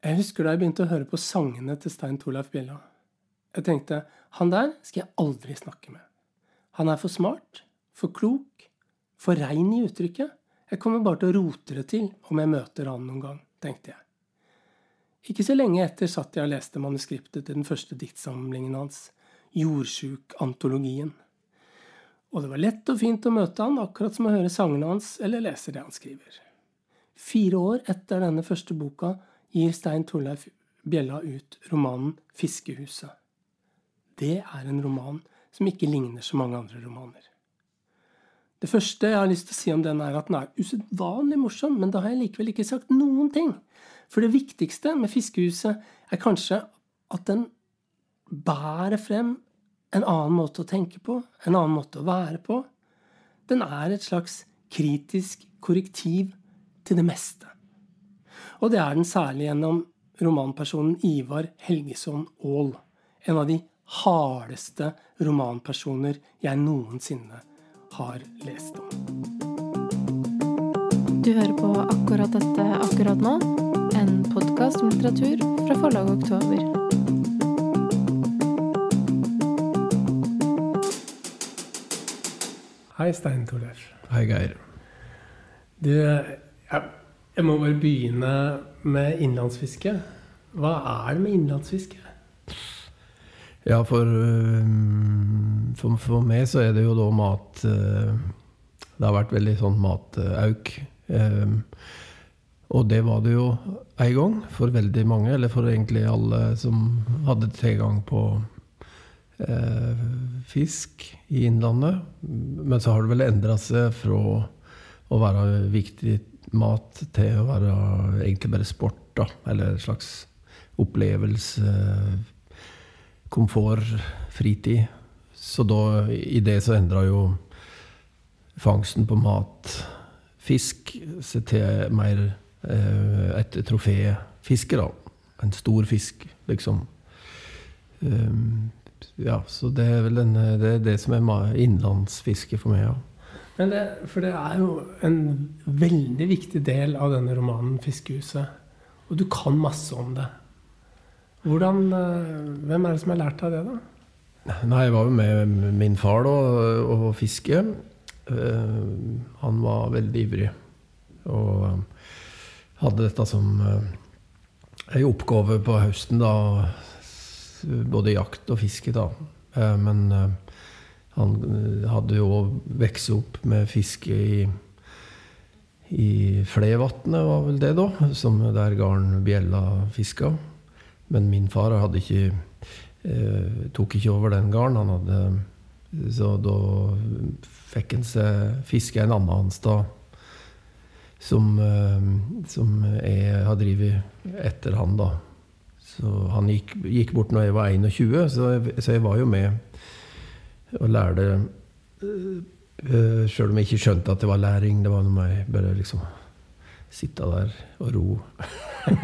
Jeg husker da jeg begynte å høre på sangene til Stein Torleif Bjella. Jeg tenkte han der skal jeg aldri snakke med. Han er for smart, for klok, for rein i uttrykket. Jeg kommer bare til å rote det til om jeg møter han noen gang, tenkte jeg. Ikke så lenge etter satt jeg og leste manuskriptet til den første diktsamlingen hans, Jordsjuk-antologien. Og det var lett og fint å møte han, akkurat som å høre sangene hans eller lese det han skriver. Fire år etter denne første boka gir Stein Torleif Bjella ut romanen Fiskehuset. Det er en roman som ikke ligner så mange andre romaner. Det første jeg har lyst til å si om den, er at den er usedvanlig morsom, men da har jeg likevel ikke sagt noen ting. For det viktigste med Fiskehuset er kanskje at den bærer frem en annen måte å tenke på, en annen måte å være på. Den er et slags kritisk korrektiv til det meste. Og det er den særlig gjennom romanpersonen Ivar Helgeson Aall. En av de hardeste romanpersoner jeg noensinne har lest om. Du hører på akkurat dette akkurat nå, en podkast om litteratur fra forlaget Oktober. Hei, Stein Torleif. Hei, Geir. Du, jeg, jeg må bare begynne med innlandsfiske. Hva er det med innlandsfiske? Ja, for, um, for, for, meg så er det jo da mat uh, Det har vært veldig sånn matauk. Um, og det var det jo en gang for veldig mange, eller for egentlig alle som hadde tilgang på eh, fisk i Innlandet. Men så har det vel endra seg fra å være viktig mat til å være egentlig bare sport. Da. Eller en slags opplevelse, komfort, fritid. Så da, i det så endra jo fangsten på mat, fisk, seg til mer eh, et troféfiske, da. En stor fisk, liksom. Um, ja, så det er vel den, det, er det som er innlandsfiske for meg. ja. Men det, for det er jo en veldig viktig del av denne romanen 'Fiskehuset'. Og du kan masse om det. Hvordan, eh, hvem er det som har lært deg det, da? Nei, Jeg var jo med min far da, og fiske. Eh, han var veldig ivrig. Og hadde dette som ei eh, oppgave på høsten, da, både jakt og fiske, da. Eh, men eh, han eh, hadde jo vokst opp med fiske i i Flevatnet, var vel det, da, som der garn bjella fiska. Men min far hadde ikke eh, tok ikke over den garden. Han hadde, så da fikk han seg fiske en annen sted som, eh, som jeg har drevet etter han, da. Så han gikk, gikk bort når jeg var 21, så jeg, så jeg var jo med og lærte uh, eh, Sjøl om jeg ikke skjønte at det var læring. Det var noe med bare liksom sitte der og ro.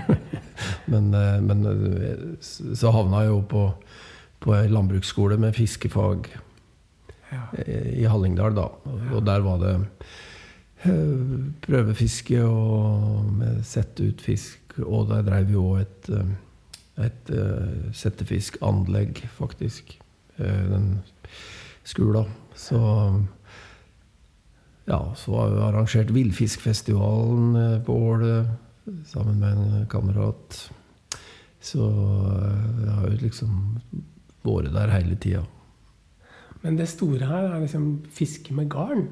men, uh, men så havna jeg jo på, på ei landbruksskole med fiskefag ja. i Hallingdal, da. Og, og der var det prøvefiske og sette ut fisk. Og der dreiv vi òg et et settefiskanlegg, faktisk. Uh, den skolen. Så ja, så har vi arrangert Villfiskfestivalen uh, på Ål sammen med en kamerat. Så jeg har jo liksom vært der hele tida. Men det store her er liksom fiske med garn?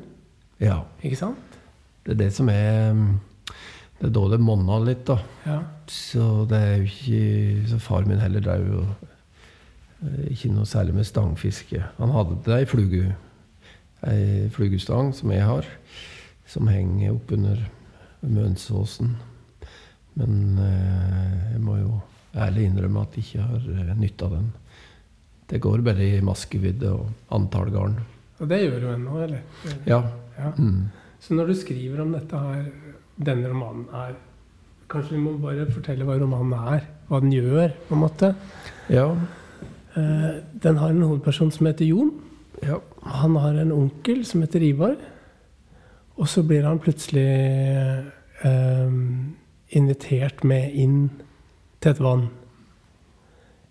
Ja. Ikke sant? Det er det som er det er da det monner litt, da. Ja. Så det er jo ikke Så far min heller drev jo eh, ikke noe særlig med stangfiske. Han hadde det ei flugu, ei flugustang som jeg har, som henger oppunder Mønsåsen. Men eh, jeg må jo ærlig innrømme at jeg ikke har eh, nytta den. Det går bare i maskevidde og antall garn. Og det gjør du ennå, eller? Ja. ja. Mm. Så når du skriver om dette her denne romanen er. Kanskje vi må bare fortelle hva romanen er, hva den gjør, på en måte. Ja. Eh, den har en hovedperson som heter Jon. Ja. Han har en onkel som heter Ivar. Og så blir han plutselig eh, invitert med inn til et vann.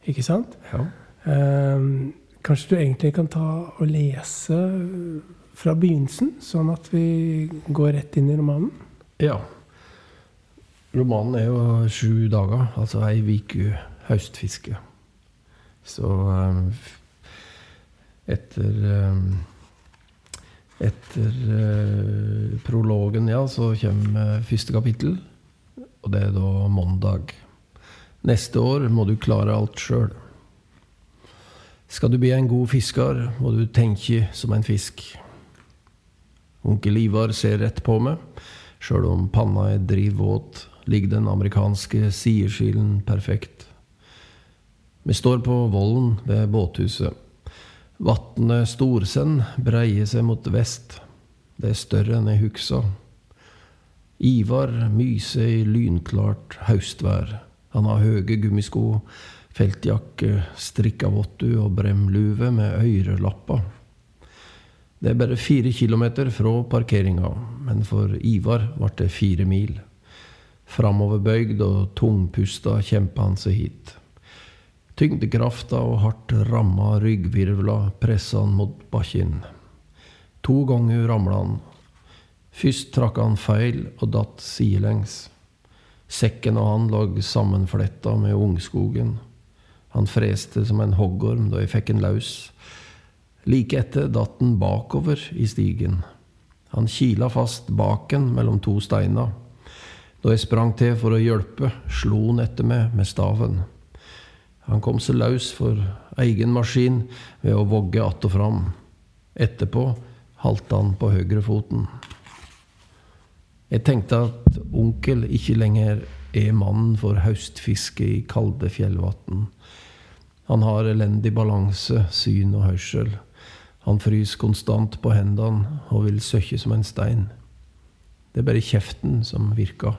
Ikke sant? Ja. Eh, kanskje du egentlig kan ta og lese fra begynnelsen, sånn at vi går rett inn i romanen? ja. Romanen er jo sju dager, altså ei uke høstfiske. Så eh, etter eh, Etter eh, prologen, ja, så kommer eh, første kapittel. Og det er da mandag. Neste år må du klare alt sjøl. Skal du bli en god fisker, må du tenke som en fisk. Onkel Ivar ser rett på meg. Sjøl om panna er drivvåt, ligger den amerikanske sideskillen perfekt. Vi står på vollen ved båthuset. Vatnet Storsend breier seg mot vest. Det er større enn jeg huksa. Ivar myser i lynklart høstvær. Han har høye gummisko, feltjakke, strikka vottu og bremluve med øyrelapper. Det er bare fire kilometer fra parkeringa, men for Ivar ble det fire mil. Framoverbøygd og tungpusta kjempa han seg hit. Tyngdekrafta og hardt ramma ryggvirvler pressa han mot bakken. To ganger ramla han. Først trakk han feil og datt sidelengs. Sekken og han lå sammenfletta med ungskogen. Han freste som en hoggorm da jeg fikk en løs. Like etter datt han bakover i stigen. Han kila fast baken mellom to steiner. Da jeg sprang til for å hjelpe, slo han etter meg med staven. Han kom seg løs for egen maskin ved å vogge att og fram. Etterpå halta han på høyrefoten. Jeg tenkte at onkel ikke lenger er mannen for høstfiske i kalde fjellvann. Han har elendig balanse, syn og hørsel. Han fryser konstant på hendene og vil søkke som en stein. Det er bare kjeften som virker.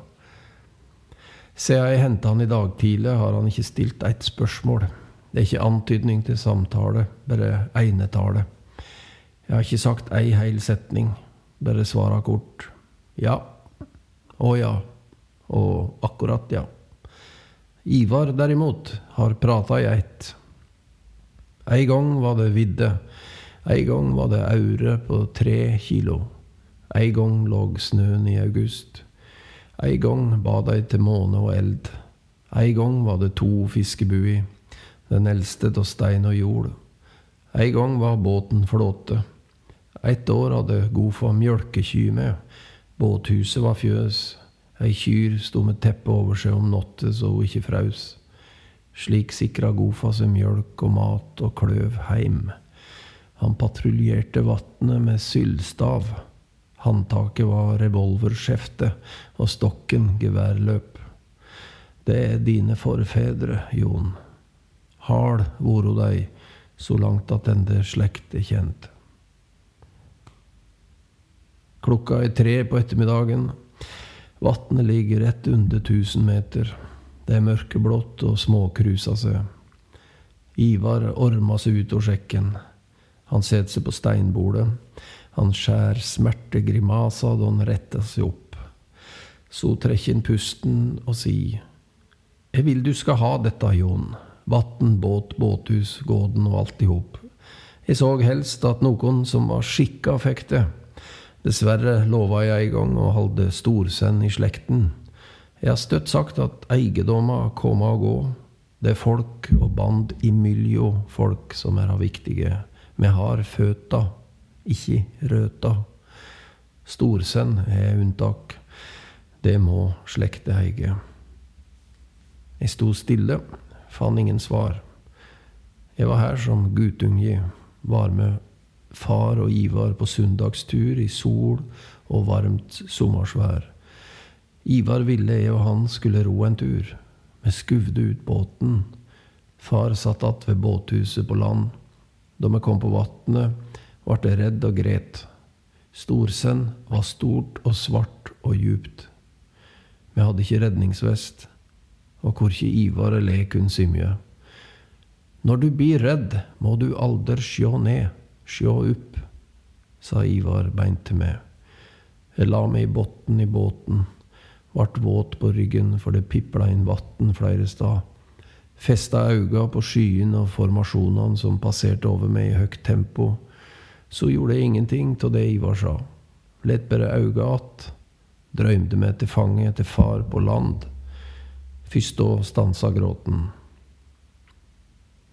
Siden jeg henta han i dag tidlig, har han ikke stilt ett spørsmål. Det er ikke antydning til samtale, bare einetale. Jeg har ikke sagt ei heil setning, bare svara kort. Ja. Å ja. Og akkurat ja. Ivar, derimot, har prata i ett. Ei gang var det vidde. Ei gang var det aure på tre kilo. Ei gang lå snøen i august. En gang ba de til måne og eld. Ei gang var det to fiskebui, den eldste av stein og jord. Ei gang var båten flåte. Et år hadde Gofa mjølkeky med. Båthuset var fjøs. Ei kyr sto med teppe over seg om natta så hun ikke fraus. Slik sikra Gofa seg mjølk og mat og kløv heim. Han patruljerte vatnet med sylstav. Håndtaket var revolverskjeftet, og stokken geværløp. Det er dine forfedre, Jon. Hard voro dei, så langt at ende slekt er kjent. Klokka er tre på ettermiddagen. Vatnet ligger rett under 1000 meter. Det er mørkeblått og småkrusa seg. Ivar orma seg ut av sjekken. Han setter seg på steinbordet. Han skjær smertegrimasa da han retter seg opp. Så trekker han pusten og sier Jeg vil du skal ha dette, Jon. Vatn, båt, båthus, gården og alt i hop. Jeg så helst at noen som var skikka, fikk det. Dessverre lova jeg en gang å holde storsend i slekten. Jeg har støtt sagt at eiendommer kommer og går. Det er folk og band imellom folk som er viktige. Vi har føtter, ikke røta. Storsønn er unntak. Det må slekta eige. Jeg sto stille, fant ingen svar. Jeg var her som guttunge, var med far og Ivar på søndagstur i sol og varmt sommersvær. Ivar ville jeg og han skulle ro en tur. Vi skuvde ut båten. Far satt att ved båthuset på land. Da vi kom på vatnet, ble redd og gret. Storsend var stort og svart og djupt. Vi hadde ikke redningsvest, og korkje Ivar eller jeg kunne simje. Når du blir redd, må du aldri sjå ned, sjå opp, sa Ivar beint til meg. Jeg la meg i botn i båten Vart våt på ryggen, for det pipla inn vatn flere steder. Festa auga på skyen og formasjonene som passerte over meg i høyt tempo. Så gjorde jeg ingenting av det Ivar sa. Lett bare øynene att. Drømte meg til fanget til far på land. Først da stansa gråten.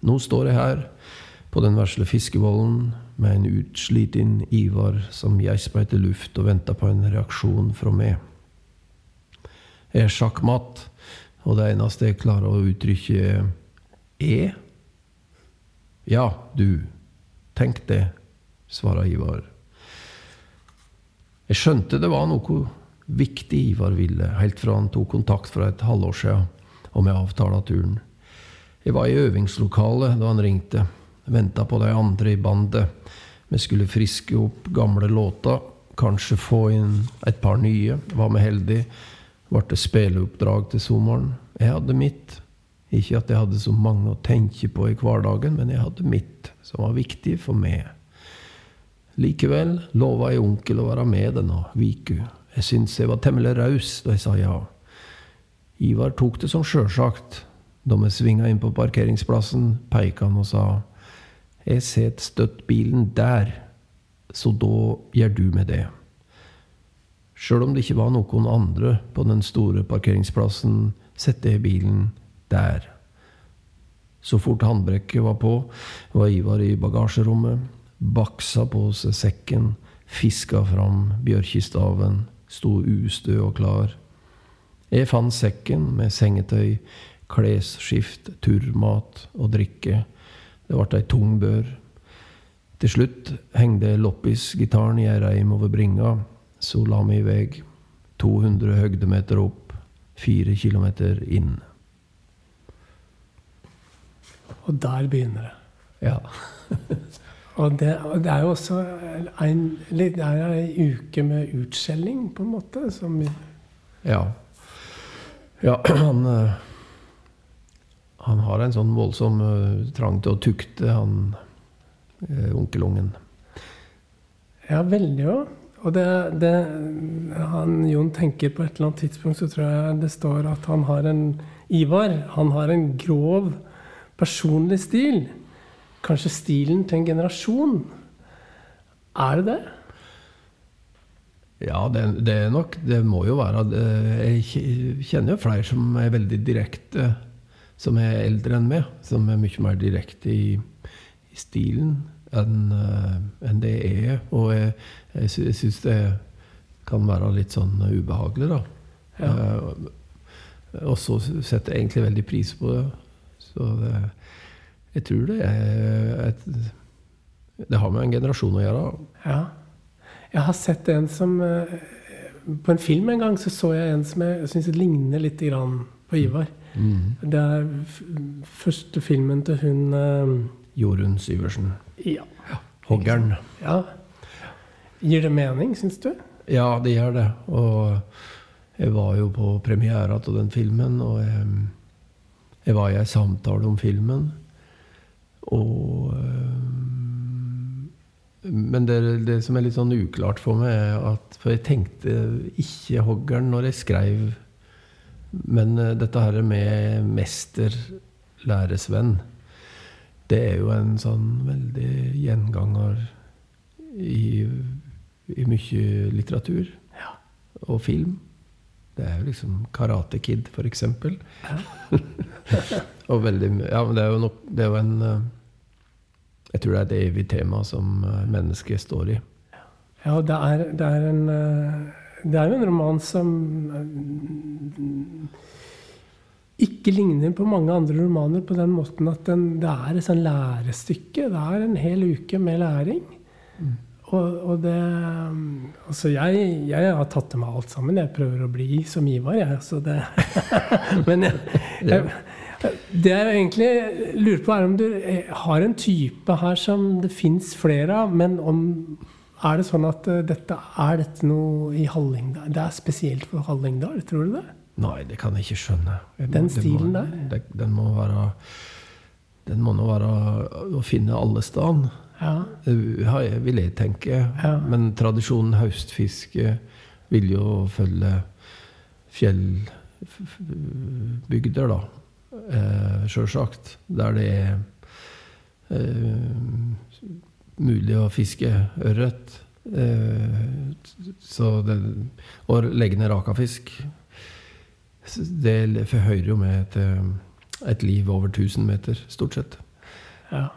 Nå står jeg her, på den vesle fiskevollen, med en utsliten Ivar som gjespa etter luft og venta på en reaksjon fra meg. Jeg er sjakkmatt, og det eneste jeg klarer å uttrykke, er Ja, du. Tenk det, svarer Ivar. Jeg skjønte det var noe viktig Ivar ville, helt fra han tok kontakt for et halvår siden og med avtala turen. Jeg var i øvingslokalet da han ringte. Venta på de andre i bandet. Vi skulle friske opp gamle låter, kanskje få inn et par nye. Var vi heldige, ble det spilleoppdrag til sommeren. Jeg hadde mitt. Ikke at jeg hadde så mange å tenke på i hverdagen, men jeg hadde mitt, som var viktig for meg. Likevel lova jeg onkel å være med denne viku. Jeg syntes jeg var temmelig raus da jeg sa ja. Ivar tok det som sjølsagt. Da vi svinga inn på parkeringsplassen, peika han og sa Jeg set støtt bilen der, så da gjør du med det. Sjøl om det ikke var noen andre på den store parkeringsplassen, sette jeg bilen der. Så fort håndbrekket var på, var Ivar i bagasjerommet, baksa på seg sekken, fiska fram bjørkestaven, sto ustø og klar. Jeg fant sekken med sengetøy, klesskift, turmat og drikke. Det ble ei tung bør. Til slutt hengde loppis-gitaren i ei reim over bringa. Så la vi i vei. 200 høgdemeter opp, 4 kilometer inn. Og der begynner det. Ja. Og det, og det er jo også en, det er ei uke med utskjelling, på en måte. Som, Ja. ja han, eh, han har en sånn voldsom eh, trang til å tukte, han eh, onkelungen. ja, veldig òg. Og det, det han Jon tenker på et eller annet tidspunkt, så tror jeg det står at han har en Ivar, han har en grov personlig stil. Kanskje stilen til en generasjon. Er det det? Ja, det, det er nok Det må jo være. Jeg kjenner jo flere som er veldig direkte, som er eldre enn meg. Som er mye mer direkte i, i stilen enn eh, enn det er. Og jeg, jeg, sy- jeg syns det kan være litt sånn ubehagelig, da. Ja. Eh, og så setter jeg egentlig veldig pris på det. Så det, jeg tror det er et Det har med en generasjon å gjøre. Ja. Jeg har sett en som eh, På en film en gang så så jeg en som jeg syns ligner litt grann på Ivar. Mm. Det er første filmen til hun eh, Jorunn Syversen. Ja. Hoggern. ja. Gir det mening, syns du? Ja, det gjør det. Og jeg var jo på premiera av den filmen, og jeg, jeg var i ei samtale om filmen. Og eh, Men det, det som er litt sånn uklart for meg, er at For jeg tenkte ikke hoggeren når jeg skrev, men eh, dette her med mester, læresvenn, det er jo en sånn veldig gjenganger i, i mye litteratur Ja. og film. Det er jo liksom Karate Kid, for eksempel. og veldig Ja, men det er jo, nok, det er jo en eh, Jeg tror det er et evig tema som eh, mennesket står i. Ja, det er, det er en eh, Det er jo en roman som eh, ikke ligner på mange andre romaner på den måten at den, det er et sånn lærestykke. Det er en hel uke med læring. Og, og det Altså, jeg, jeg har tatt til meg alt sammen. Jeg prøver å bli som Ivar, jeg. Så det Men jeg, jeg, det jeg egentlig lurer på, er om du eh, har en type her som det fins flere av, men om er det sånn at eh, dette, er dette noe i Hallingdal? Det er spesielt for Hallingdal, tror du det? Nei, det kan jeg ikke skjønne. Jeg Den stilen må- der? det, Den må være Den må nå være å finne alle steder. Ja. Det jeg- vil jeg tenke. Ja. Men tradisjonen høstfiske vil jo følge, fjellbygder, da. Eh, Sjølsagt. Der det er eh, mulig å fiske ørret. Eh, det, og legge ned rakafisk. Det forhøyer jo med et, eh, et liv over 1000 meter, stort sett. Ja.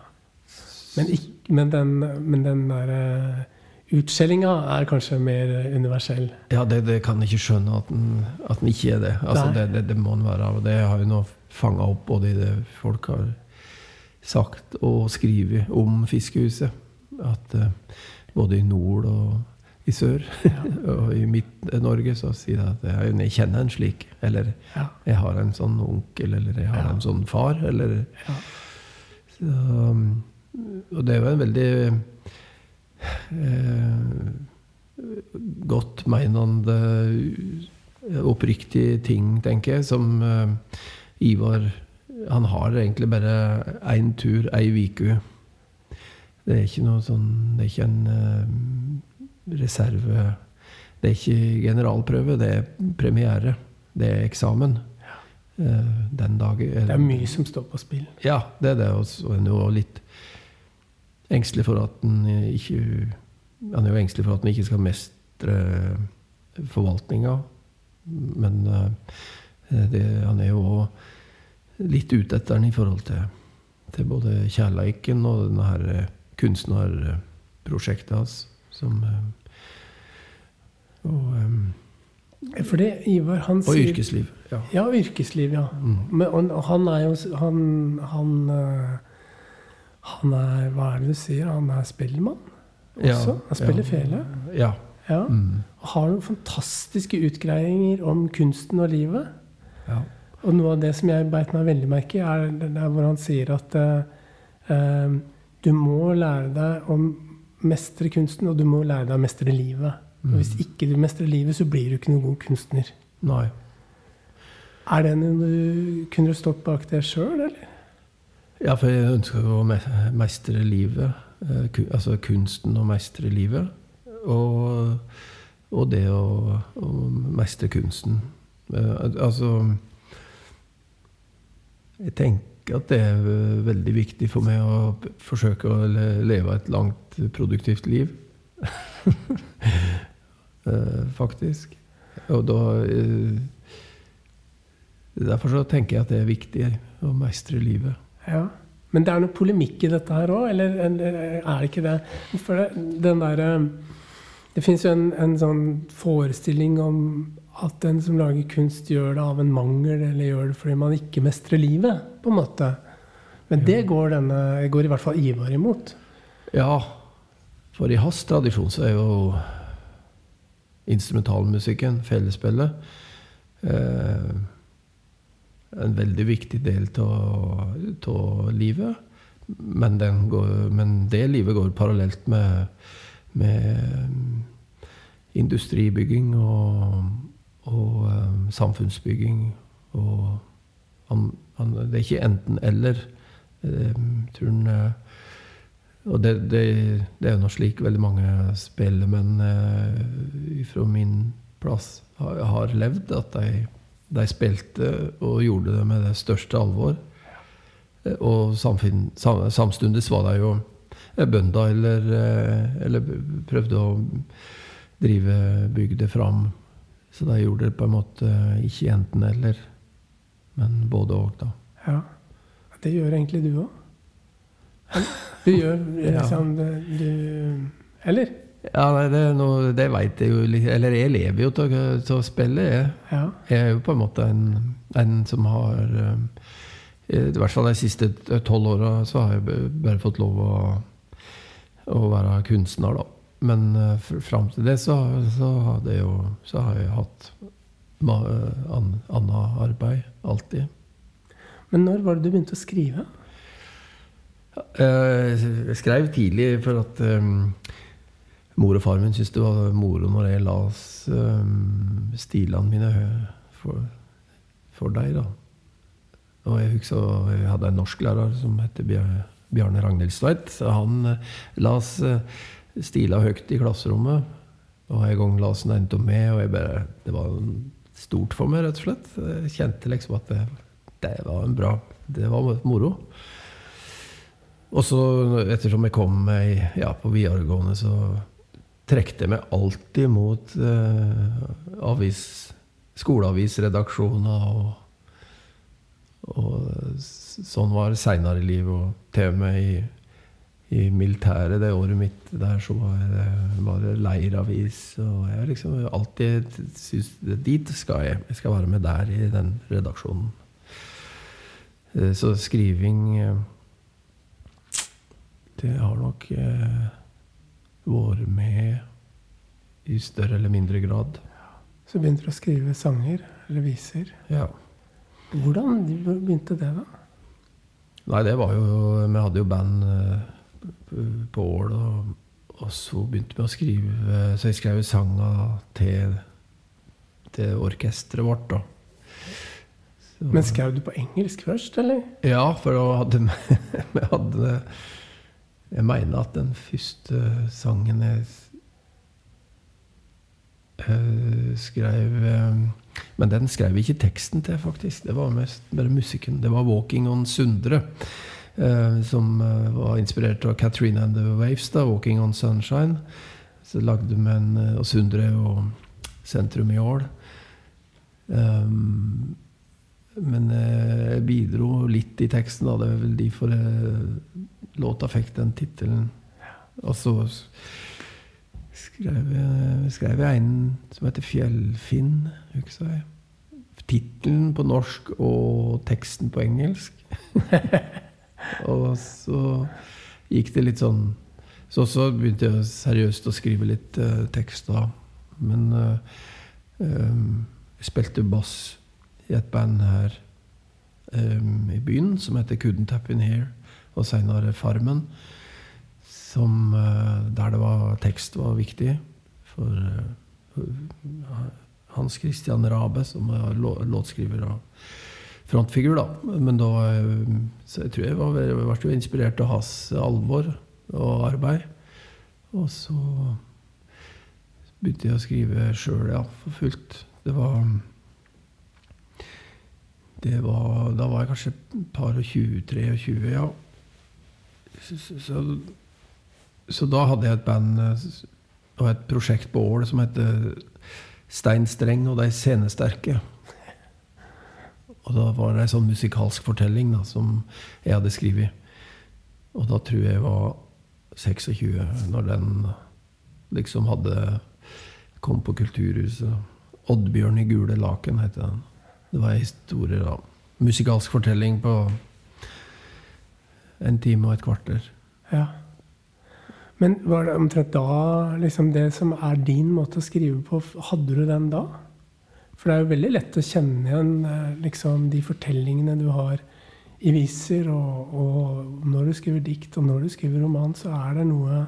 Men, ikk- men den, men den der eh, utskjellinga er kanskje mer universell. Ja, det, det kan jeg ikke skjønne at den, at den ikke er det. Altså, det, det. Det må den være. Og det har jo nå fanga opp både i det folk har sagt og skrevet om fiskehuset. At eh, både i nord og i sør og i Midt-Norge så sier jeg at jeg, jeg kjenner en slik. Eller Ja. jeg har en sånn onkel, eller jeg har Ja. en sånn far. Eller Ja. så, um, Og det er jo en veldig eh, godt meinende, oppriktig ting, tenker jeg, som eh, Ivar Han har egentlig bare én tur, ei uke. Det er ikke noe sånn Det er ikke en eh, reserve Det er ikke generalprøve, det er premiere. Det er eksamen. Eh, den dagen. Det er mye som står på spill. Ja, det er det. Og en er jo litt engstelig for at han ikke Han er jo engstelig for at en ikke skal mestre forvaltninga. Men eh, det, han er jo òg litt ute etter den i forhold til, til både kjærleiken og denne her eh, kunstnerprosjektet hans. Som eh, og, eh, For det, Ivar, han og sier yrkesliv. Ja. Ja, yrkesliv, ja. Mm. Men og, han er jo Han, han, han er Hva er det du sier? Han er spellemann også? han spiller ja. fele? Ja. Ja. Mm. Og har noen fantastiske utgreiinger om kunsten og livet. ja. Og noe av det som jeg beit meg veldig merke i, er der hvor han sier at eh, eh, du må lære deg å mestre kunsten, og du må lære deg å mestre livet. Og hvis ikke du mestrer livet, så blir du ikke noen god kunstner. Nei. Er det noe du Kunne du stått bak det sjøl, eller? Ja, for jeg ønsker å mestre livet. eh, Altså kunsten å mestre livet. Og, og det å, å mestre kunsten. Eh, Altså Jeg tenker at det er veldig viktig for meg å forsøke å leve et langt, produktivt liv. Eh, Faktisk. Og da eh, Derfor så tenker jeg at det er viktig å mestre livet. Ja. Men det er noe polemikk i dette her òg, eller, eller er det ikke det? For det, den der, eh, det fins jo en, en sånn forestilling om at den som lager kunst, gjør det av en mangel, eller gjør det fordi man ikke mestrer livet, på en måte. Men det går, denne, går i hvert fall Ivar imot. Ja, for i hans tradisjon så er jo instrumentalmusikken, fellesspillet, eh, en veldig viktig del av livet. Men, den går, men det livet går parallelt med, med industribygging og, og eh, samfunnsbygging. Og han, han, det er ikke enten-eller. Eh, tror eh, og det, det, det er jo noe slik veldig mange spellemenn uh, fra min plass har, har levd, at de, de spilte og gjorde det med det største alvor. Og samfunn, sam, samtidig var de jo bønder eller, eller prøvde å drive bygda fram. Så da gjorde det på en måte ikke enten-eller, men både og, da. Ja. Det gjør egentlig du òg. Du gjør liksom ja. du Eller? Ja, nei, det, er det veit jeg jo litt Eller jeg lever jo til å- spille. Jeg. Ja. jeg er jo på en måte en, en som har eh, I hvert fall de siste tolv åra så har jeg bare fått lov å, å være kunstner, da. Men uh, fram til det så, så, hadde jeg jo, så har jeg hatt ma, an, annet arbeid. Alltid. Men når var det du begynte å skrive? Eh, Jeg skrev tidlig for at um, mor og far min syntes det var moro når jeg las um, stilene mine for, for deg, da. Og jeg husker jeg hadde en norsklærer som het Bjarne Ragnhildstveit. Så han eh, las uh, stila høyt i klasserommet. Og en gang las endte en med, og jeg bare Det var stort for meg, rett og slett. Jeg kjente liksom at det, det var en bra Det var moro. Og så, ettersom jeg kom meg ja, på videregående, så trekte jeg meg alltid mot eh, avis, skoleavisredaksjoner. Og, og sånn var det seinere i livet. Og til og med i, i militæret det året mitt der, så var det, var det leiravis. Og jeg liksom alltid syntes Dit skal jeg. Jeg skal være med der i den redaksjonen. Eh, Så skriving eh, Det har nok eh, vært med i større eller mindre grad. Så begynte du å skrive sanger eller viser. Ja. Hvordan begynte det, da? Nei, det var jo Vi hadde jo band eh, på Ål, og, og så begynte vi å skrive Så jeg skrev sanger til, til orkesteret vårt, da. Så- Men skrev du på engelsk først, eller? Ja, for da hadde vi hadde Jeg mener at den første sangen jeg eh, skrev eh, Men den skrev vi ikke teksten til, faktisk. Det var mest bare musikken. Det var 'Walking on Sundre'. Eh, som eh, var inspirert av Katrina and the Waves, da, 'Walking on Sunshine'. Så lagde vi en eh, Og Sundre og sentrum i Ål. Um, men jeg bidro litt i teksten. Da. Det er vel derfor låta fikk den tittelen. Og så skrev jeg, skrev jeg en som heter 'Fjellfinn'. Tittelen på norsk og teksten på engelsk. og så gikk det litt sånn Så også begynte jeg seriøst å skrive litt uh, tekst da. Men uh, um, jeg spilte bass i et band her um, i byen som heter Couldn't Tap In Here, og seinere Farmen. Som, uh, der det var tekst var viktig. For Hans Christian Rabe, som var låtskriver og frontfigur, da. Men da eh, Så jeg tror jeg var, ble jo inspirert av hans alvor og arbeid. Og så begynte jeg å skrive sjøl, ja, for fullt. Det var det var, Da var jeg kanskje et par og 20, 23, ja. Så, så, så da hadde jeg et band eh, og et prosjekt på Ål som heter Stein Streng og de scenesterke. Og da var det ei sånn musikalsk fortelling da, som jeg hadde skrevet. Og da tror jeg jeg var 26 når den liksom hadde kom på Kulturhuset. 'Oddbjørn i gule laken' heter den. Det var ei historie, da. Musikalsk fortelling på en time og et kvarter. Ja. Men var det omtrent da liksom det som er din måte å skrive på, hadde du den da? For det er jo veldig lett å kjenne igjen eh, liksom, de fortellingene du har i viser, og, og når du skriver dikt, og når du skriver roman, så er det noe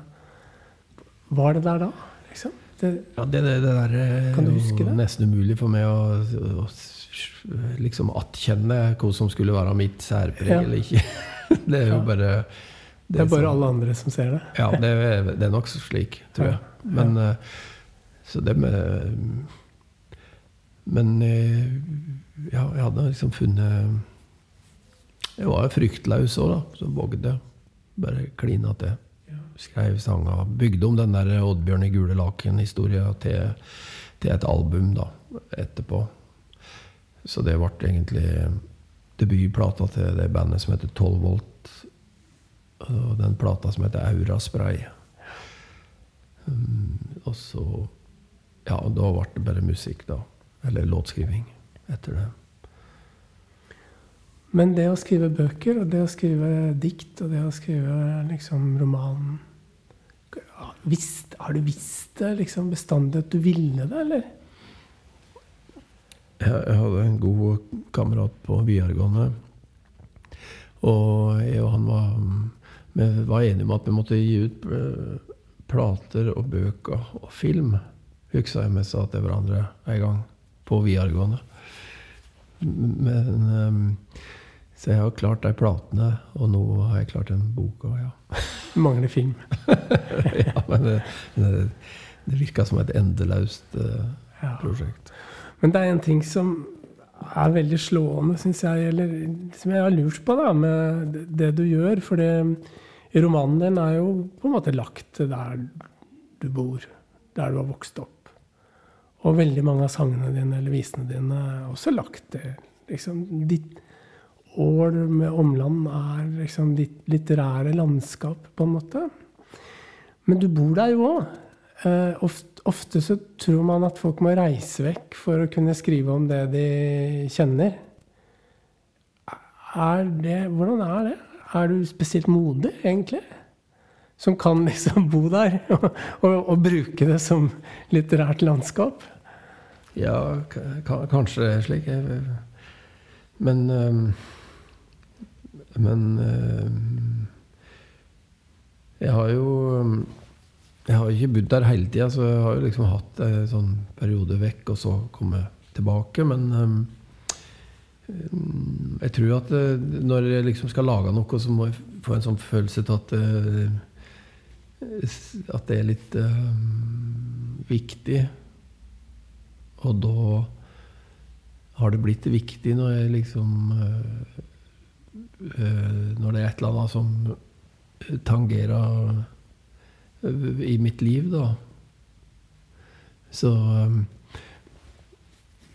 Var det der da? Liksom? Det, Ja, det, det, det der er jo det? nesten umulig for meg å, å liksom atkjenne hva som skulle være mitt særpreg Ja. eller ikke. Det er jo bare det er bare som- alle andre som ser det. Ja, det er, det er nok slik, tror jeg. Men eh, Så det med Men eh, ja, jeg hadde liksom funnet Jeg var jo fryktløs òg, da. Så vågde bare klina til. Skrev sanger. Bygde om den der Oddbjørn i gule laken-historia til, til et album da, etterpå. Så det ble egentlig debutplata til det bandet som heter 12 Volt. Og den plata som heter Aura Spray. Um, og så Ja, da ble det bare musikk, da. Eller låtskriving etter det. Men det å skrive bøker, og det å skrive dikt, og det å skrive liksom romanen Har du visst det liksom bestandig at du ville det, eller? Jeg, hadde en god kamerat på videregående. Og jeg og han var, vi var enige om at vi måtte gi ut eh, plater og bøker og film. Husker jeg vi sa til hverandre en gang på videregående. Men um, Så jeg har klart de platene, og nå har jeg klart den boka, ja. Mangler film. ja men det, det, det virka som et endeløst uh, Ja. prosjekt. Men det er en ting som er veldig slående, syns jeg, eller som jeg har lurt på da, med det- det du gjør. For det, romanen din er jo på en måte lagt der du bor, der du har vokst opp. Og veldig mange av sangene dine eller visene dine er også lagt til Liksom, ditt ål med omland er liksom ditt litterære landskap, på en måte. Men du bor der jo òg. Eh, ofte, ofte så tror man at folk må reise vekk for å kunne skrive om det de kjenner. Er det, hvordan er det? Er du spesielt modig, egentlig? Som kan liksom bo der og, og, og bruke det som litterært landskap? Ja, kanskje det er slik. Men øhm, Men øhm, Jeg har jo Jeg har ikke bodd der hele tida, så jeg har jo liksom hatt en sånn periode vekk, og så kommet tilbake. Men øhm, jeg tror at øh, når jeg liksom skal lage noe, så må jeg få en sånn følelse til at øh, at det er litt viktig. Og da har det blitt viktig når jeg liksom øh, øh, Når det er et eller annet som tangerer øh, i mitt liv, da. Så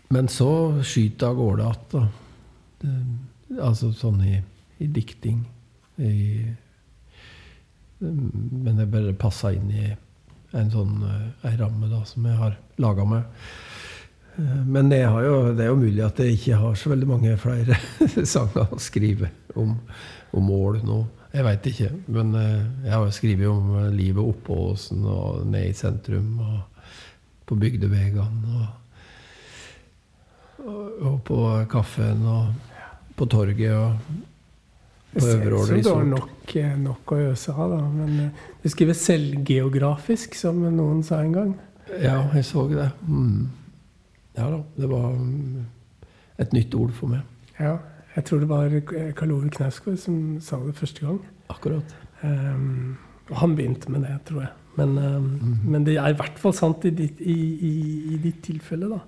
Men så skyter jeg av gårde igjen, da. Altså sånn i, i dikting. I, men det bare passa inn i en sånn ei ramme da, som jeg har laga meg. Men det, har jo, det er jo mulig at jeg ikke har så veldig mange flere sanger å skrive om, om mål nå. Jeg veit ikke. Men eh, jeg har jo skrevet om eh, livet oppå åsen og ned i sentrum og på bygdevegene. Og, og, på kaffen og på torget og Det på ser ut som du har nok, eh, nok å øse av, da. Men du skriver selvgeografisk, som noen sa en gang. Ja, jeg så det. Mm. Ja da. Det var mm, et nytt ord for meg. Ja, jeg tror det var Karl Ove Knausgård som sa det første gang. Akkurat. Um, og han begynte med det, tror jeg. Men, um, men det er i hvert fall sant i ditt, i, i, i ditt tilfelle, da.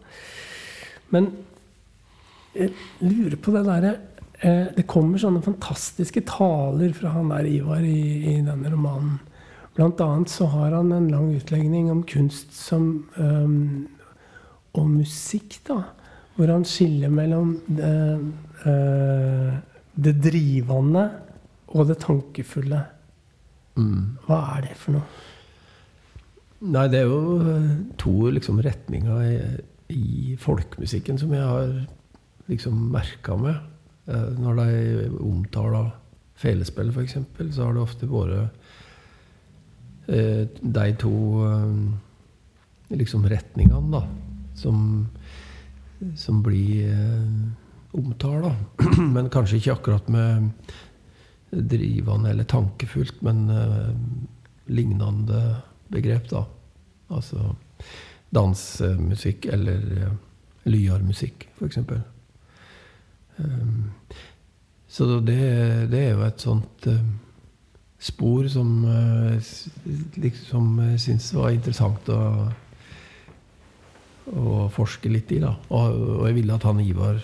Men jeg lurer på det derre eh, Det kommer sånne fantastiske taler fra han der Ivar i, i denne romanen. Blant annet så har han en lang utlegning om kunst som um, og musikk, da. Hvor han skiller mellom det, eh, det drivende og det tankefulle. Mm. Hva er det for noe? Nei, det er jo eh, to liksom, retninger i, i folkemusikken som jeg har liksom merka meg. Eh, Når de omtaler felespill, f.eks., så har det ofte vært eh, de to eh, liksom retningene, da, som, som blir eh, omtala. Men kanskje ikke akkurat med drivende eller tankefullt, men eh, lignende begrep, da. Altså dansemusikk eller eh, lyarmusikk, f.eks. Um, så det, det er jo et sånt eh, spor som uh, liksom jeg syns var interessant å, å forske litt i, da. Og, og jeg ville at han Ivar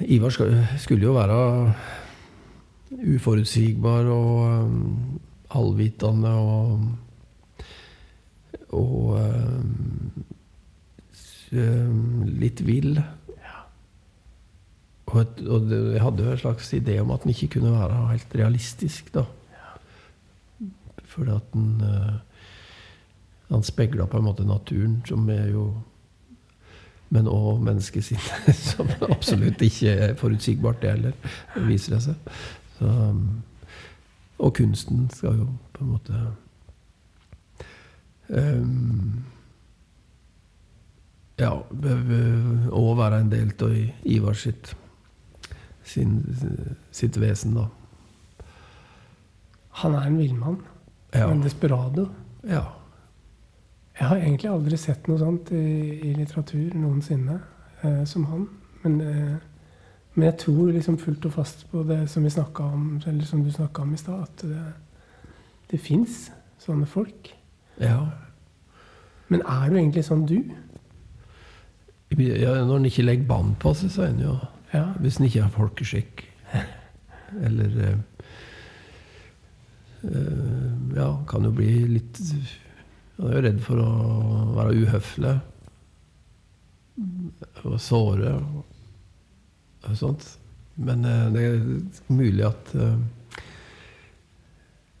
Ivar skulle jo være uforutsigbar og um, allvitende og og um, um, litt vill. Og, et, og jeg hadde jo en slags idé om at den ikke kunne være helt realistisk, da. Fordi at den Han spegla på en måte naturen, som er jo Men òg menneskesinnet, som absolutt ikke er forutsigbart, det heller, viser det seg. Så, um, og kunsten skal jo på en måte um, Ja, òg være en del av Ivar sitt, sin, sitt vesen, da. Han er en villmann. Ja. En desperado. ja. Jeg har egentlig aldri sett noe sånt i, i litteratur noensinne eh, som han. Men, eh, men jeg tror liksom fullt og fast på det som vi om, eller som du snakka om i stad, at det, det fins sånne folk. ja. Men er du egentlig sånn du? Ja, når en ikke legger bånd på seg, så er en jo Ja. Hvis en ikke har folkeskikk. Eller eh, eh, Ja, kan jo bli litt Jeg er jo redd for å være uhøflig. Og såre og, og sånt. Men eh, det er mulig at eh,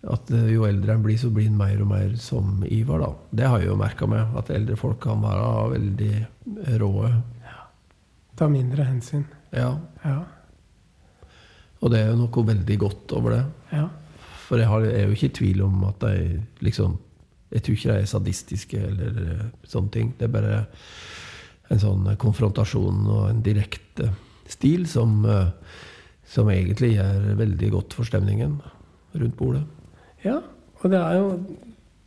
at eh, jo eldre en blir, så blir en mer og mer som Ivar. da. Det har jeg jo merka meg. At eldre folk kan være veldig råe. Ta mindre hensyn. Ja. Ja. Og det er jo noe veldig godt over det. Ja. For jeg, har, jeg er jo ikke i tvil om at de liksom Jeg tror ikke de er sadistiske eller eh, sånne ting. Det er bare en sånn konfrontasjon og en direkte stil som, eh, som egentlig gjør veldig godt for stemningen rundt bordet. ja. Og det er jo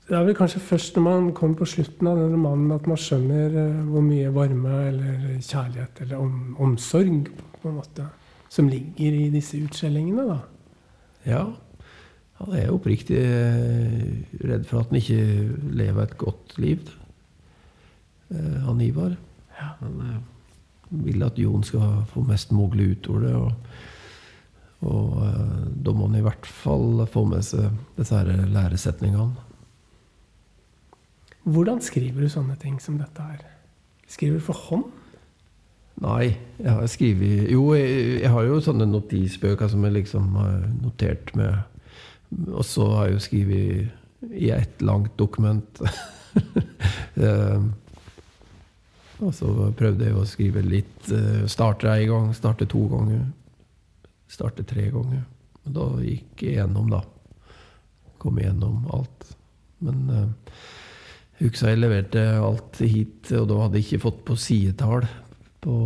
det er vel kanskje først når man kommer på slutten av den romanen at man skjønner eh, hvor mye varme eller kjærlighet eller om, omsorg på en måte, som ligger i disse utskjellingene. da. Ja. Han er oppriktig eh, redd for at han ikke lever et godt liv. Eh, Han Ivar. Han eh, vil at Jon skal få mest mulig ut av det. Og, og da må han i hvert fall få med seg disse her læresetningene. Hvordan skriver du sånne ting som dette her? Skriver du for hånd? Nei, jeg har skrevet Jo, jeg, jeg har jo sånne notisbøker som jeg liksom har notert med Og så har jeg jo skrevet i ett langt dokument. Eh, og så prøvde jeg å skrive litt. eh, Starte én gang, starte to ganger. Starte tre ganger. Og da gikk jeg gjennom, da. Kom igjennom alt. Men eh, jeg husker jeg leverte alt hit, og da hadde jeg ikke fått på sidetall. På,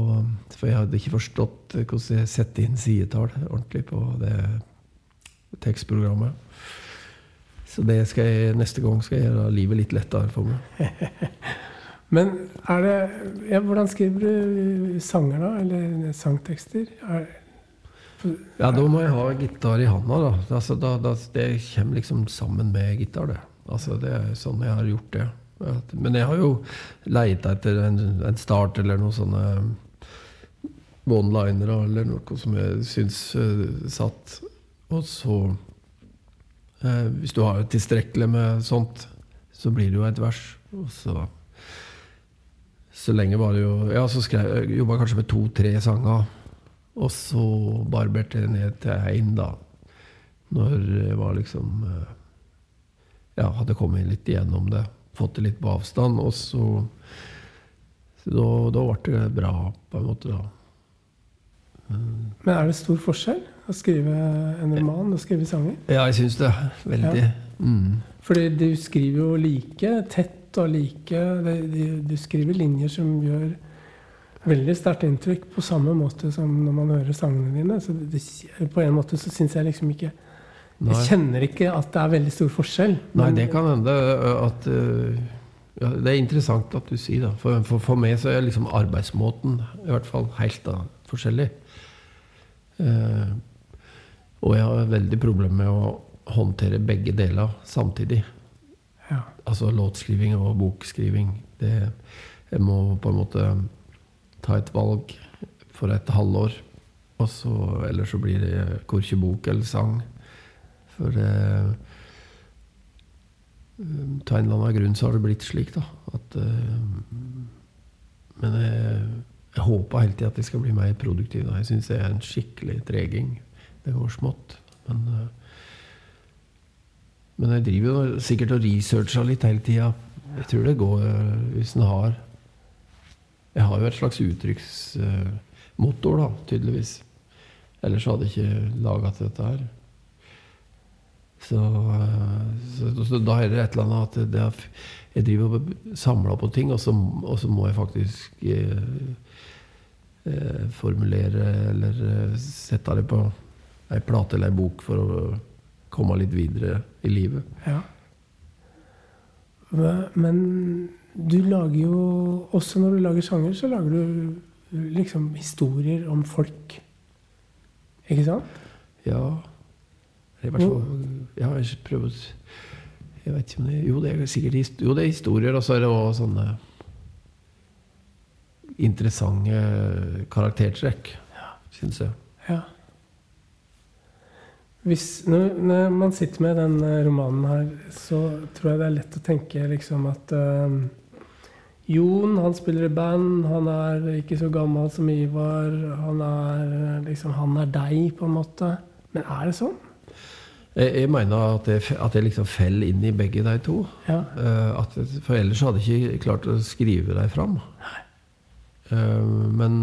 for jeg hadde ikke forstått hvordan jeg setter inn sidetall ordentlig på det tekstprogrammet. Så det skal jeg, neste gang skal jeg gjøre livet litt lettere for meg. Men er det ja, Hvordan skriver du sanger, da? Eller sangtekster? Er, Ja, da må jeg ha gitar i handa. da. Altså, da, da det kommer liksom sammen med gitar, det. Altså, det er sånn jeg har gjort det. Men jeg har jo leita etter en, en start eller noen sånne one-linere eller noe som jeg syns uh, satt. Og så eh, Hvis du har tilstrekkelig med sånt, så blir det jo et vers. Og så Så lenge var det jo Ja, så skrev jeg kanskje med to-tre sanger. Og så barberte jeg ned til én, da. Når jeg var liksom eh, Ja, hadde kommet litt igjennom det. Fått det litt på avstand. Og så da, da ble det bra, på en måte, da. men er det stor forskjell å skrive en roman og skrive sanger? Ja, jeg syns det. Veldig. Mm. Fordi du skriver jo like tett og like Du skriver linjer som gjør veldig sterkt inntrykk på samme måte som når man hører sangene dine. Så det, på en måte så syns jeg liksom ikke Nei. Jeg kjenner ikke at det er veldig stor forskjell. Nei, det kan hende at ja, Det er interessant at du sier det. For, for, for meg så er liksom arbeidsmåten i hvert fall helt da, forskjellig. Eh, og jeg har veldig problemer med å håndtere begge deler samtidig. Ja. Altså låtskriving og bokskriving. Det, jeg må på en måte ta et valg for et halvår. Og så, eller så blir det korkje bok eller sang. For eh, Av en eller annen grunn så har det blitt slik, da. At, eh, men jeg, jeg håper hele tida at jeg skal bli mer produktiv. Da. Jeg syns det er en skikkelig treging. Det går smått. Men, uh, men jeg driver jo sikkert og researcher litt hele tida. Jeg tror det går uh, hvis en har Jeg har jo et slags uttrykksmotor, da, tydeligvis. Ellers hadde jeg ikke laga til dette her. Så, eh, så, så da er det et eller annet at er, jeg driver og samler på ting, og så, og så må jeg faktisk eh, eh, formulere eller eh, sette det på ei plate eller ei bok for å komme litt videre i livet. Ja. Men du lager jo Også når du lager sanger, så lager du liksom historier om folk. Ikke sant? Ja I hvert fall Ja, jeg prøver Jeg vet ikke om det Jo, det er sikkert jo, det er historier, og så er det også sånne interessante karaktertrekk, syns jeg. Ja. Hvis, når, man sitter med den eh, romanen her, så tror jeg det er lett å tenke liksom at eh, Jon han spiller i band, han er ikke så gammel som Ivar. Han er, eh, liksom, han er deg, på en måte. Men er det sånn? Jeg, jeg mener at jeg, at jeg liksom faller inn i begge de to. Ja. At, for ellers hadde jeg ikke klart å skrive dem fram. Eh, men,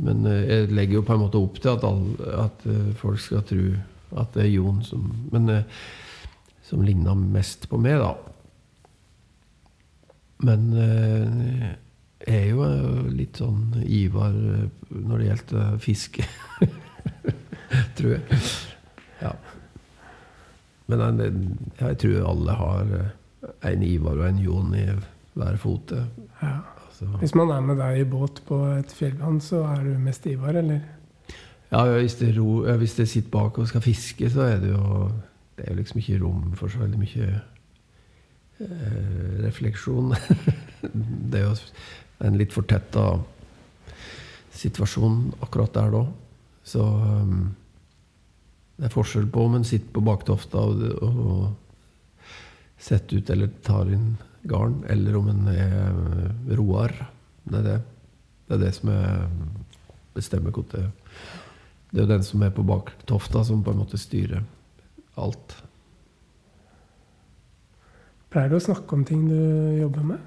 men eh, jeg legger jo på en måte opp til at, alle, at eh, folk skal tro at det er Jon som Men eh, som ligna mest på meg, da. Men jeg er jo litt sånn Ivar når det gjelder fiske. tror jeg. Ja. Men en, jeg tror alle har en Ivar og en Jon i hver fote. ja. Altså, Hvis man er med deg i båt på et fjellvann, så er du mest Ivar, eller? ja, hvis det, ro, hvis det sitter bak og skal fiske, så er det jo Det er jo liksom ikke rom for så veldig mye eh, refleksjon. det er jo en litt fortetta situasjon akkurat der da. Så um, det er forskjell på om en sitter på baktofta og, og setter ut eller tar inn garn, eller om en er eh, roar. Det er det. Det er det som er, bestemmer hvor det Det er jo den som er på baktofta, som på en måte styrer alt. Pleier du å snakke om ting du jobber med?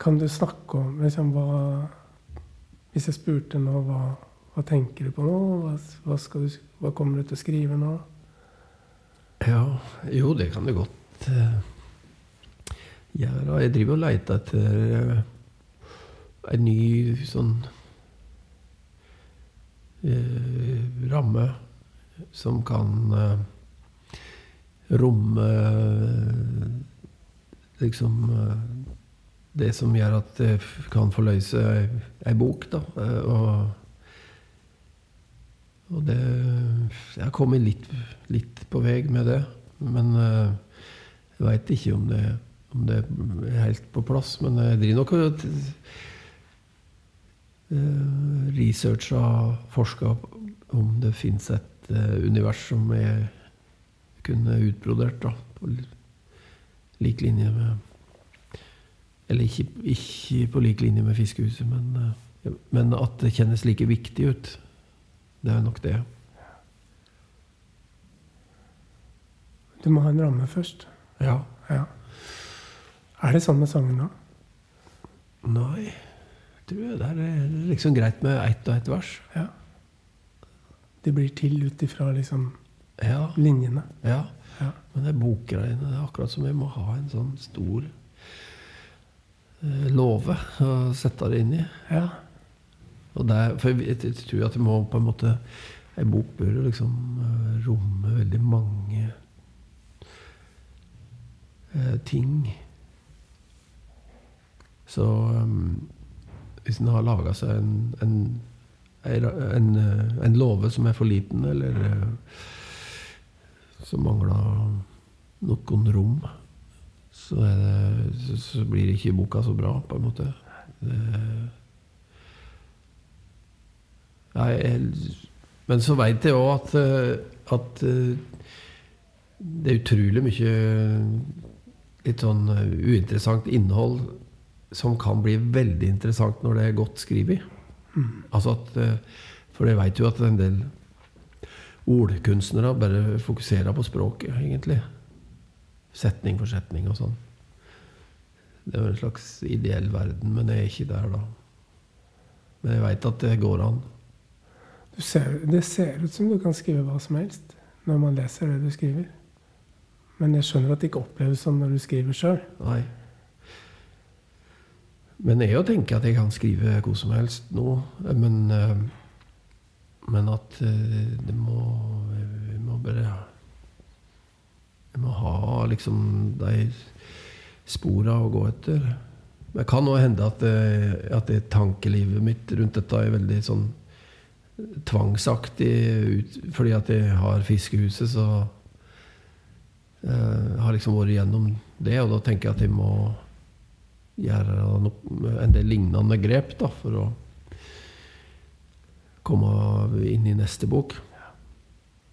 Kan du snakke om liksom, hva Hvis jeg spurte nå, hva, hva tenker du på nå? Hva, hva, skal du, hva kommer du til å skrive nå? Ja, jo, det kan du godt gjøre. Jeg driver og leter etter eh, en ny sånn eh, ramme som kan eh, romme liksom eh, det som gjør at det kan forløse ei, ei bok, da. Eh, og og det Jeg har kommet litt, litt på vei med det. Men jeg veit ikke om det, om det er helt på plass. Men jeg driver nok og uh, researcha og forska om det fins et eh, univers som jeg kunne utbrodert da, på lik linje med Eller ikke, ikke på lik linje med Fiskehuset, men, eh, men at det kjennes like viktig ut. Det er nok det. Du må ha en ramme først. Ja. Ja. Er det sånn med sangen da? Nei, jeg tror det er liksom greit med ett og ett vers. Ja. Det blir til ut ifra liksom Ja, linjene. ja. Ja. Men det er bokgreiene Det er akkurat som vi må ha en sånn stor eh, låve å sette det inn i. Ja. Og det er, for jeg, jeg tror at vi må på en måte Ei bok bør jo liksom eh, romme veldig mange eh, ting. Så um, hvis en har laga seg en, en, en, eh, en låve som er for liten, eller eh, som mangler noen rom, så, det, så, så blir ikke boka så bra, på en måte. Det, jeg, men så veit jeg òg at, eh, at det er utrolig mye litt sånn uinteressant innhold som kan bli veldig interessant når det er godt skrevet. Altså at, eh, for jeg veit jo at en del ordkunstnere bare fokuserer på språket, egentlig. Setning for setning og sånn. Det er jo en slags ideell verden, men jeg er ikke der da. Men jeg veit at det går an. Du ser, det ser ut som du kan skrive hva som helst når man leser det du skriver. Men jeg skjønner at det ikke oppleves sånn når du skriver sjøl. Men jeg tenker at jeg kan skrive hvor som helst nå. Men, eh, men at eh, det må Vi må bare Vi må ha liksom de spora å gå etter. Det kan òg hende at, det, at det tankelivet mitt rundt dette er veldig sånn tvangsaktig ut, fordi at jeg har fiskehuset, så eh, har liksom vært gjennom det, og da tenker jeg at jeg må gjøre no- en del lignende grep da, for å komme inn i neste bok.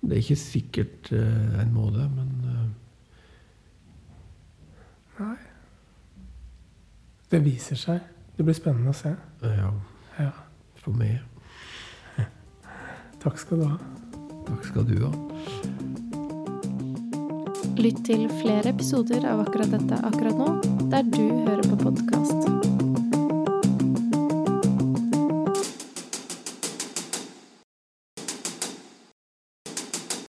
Det er ikke sikkert uh, en må det, men uh... Nei. Det viser seg. Det blir spennende å se. ja, Ja. for meg. Takk skal du ha. Takk skal du ha. Lytt til flere episoder av akkurat dette akkurat nå, der du hører på podkast.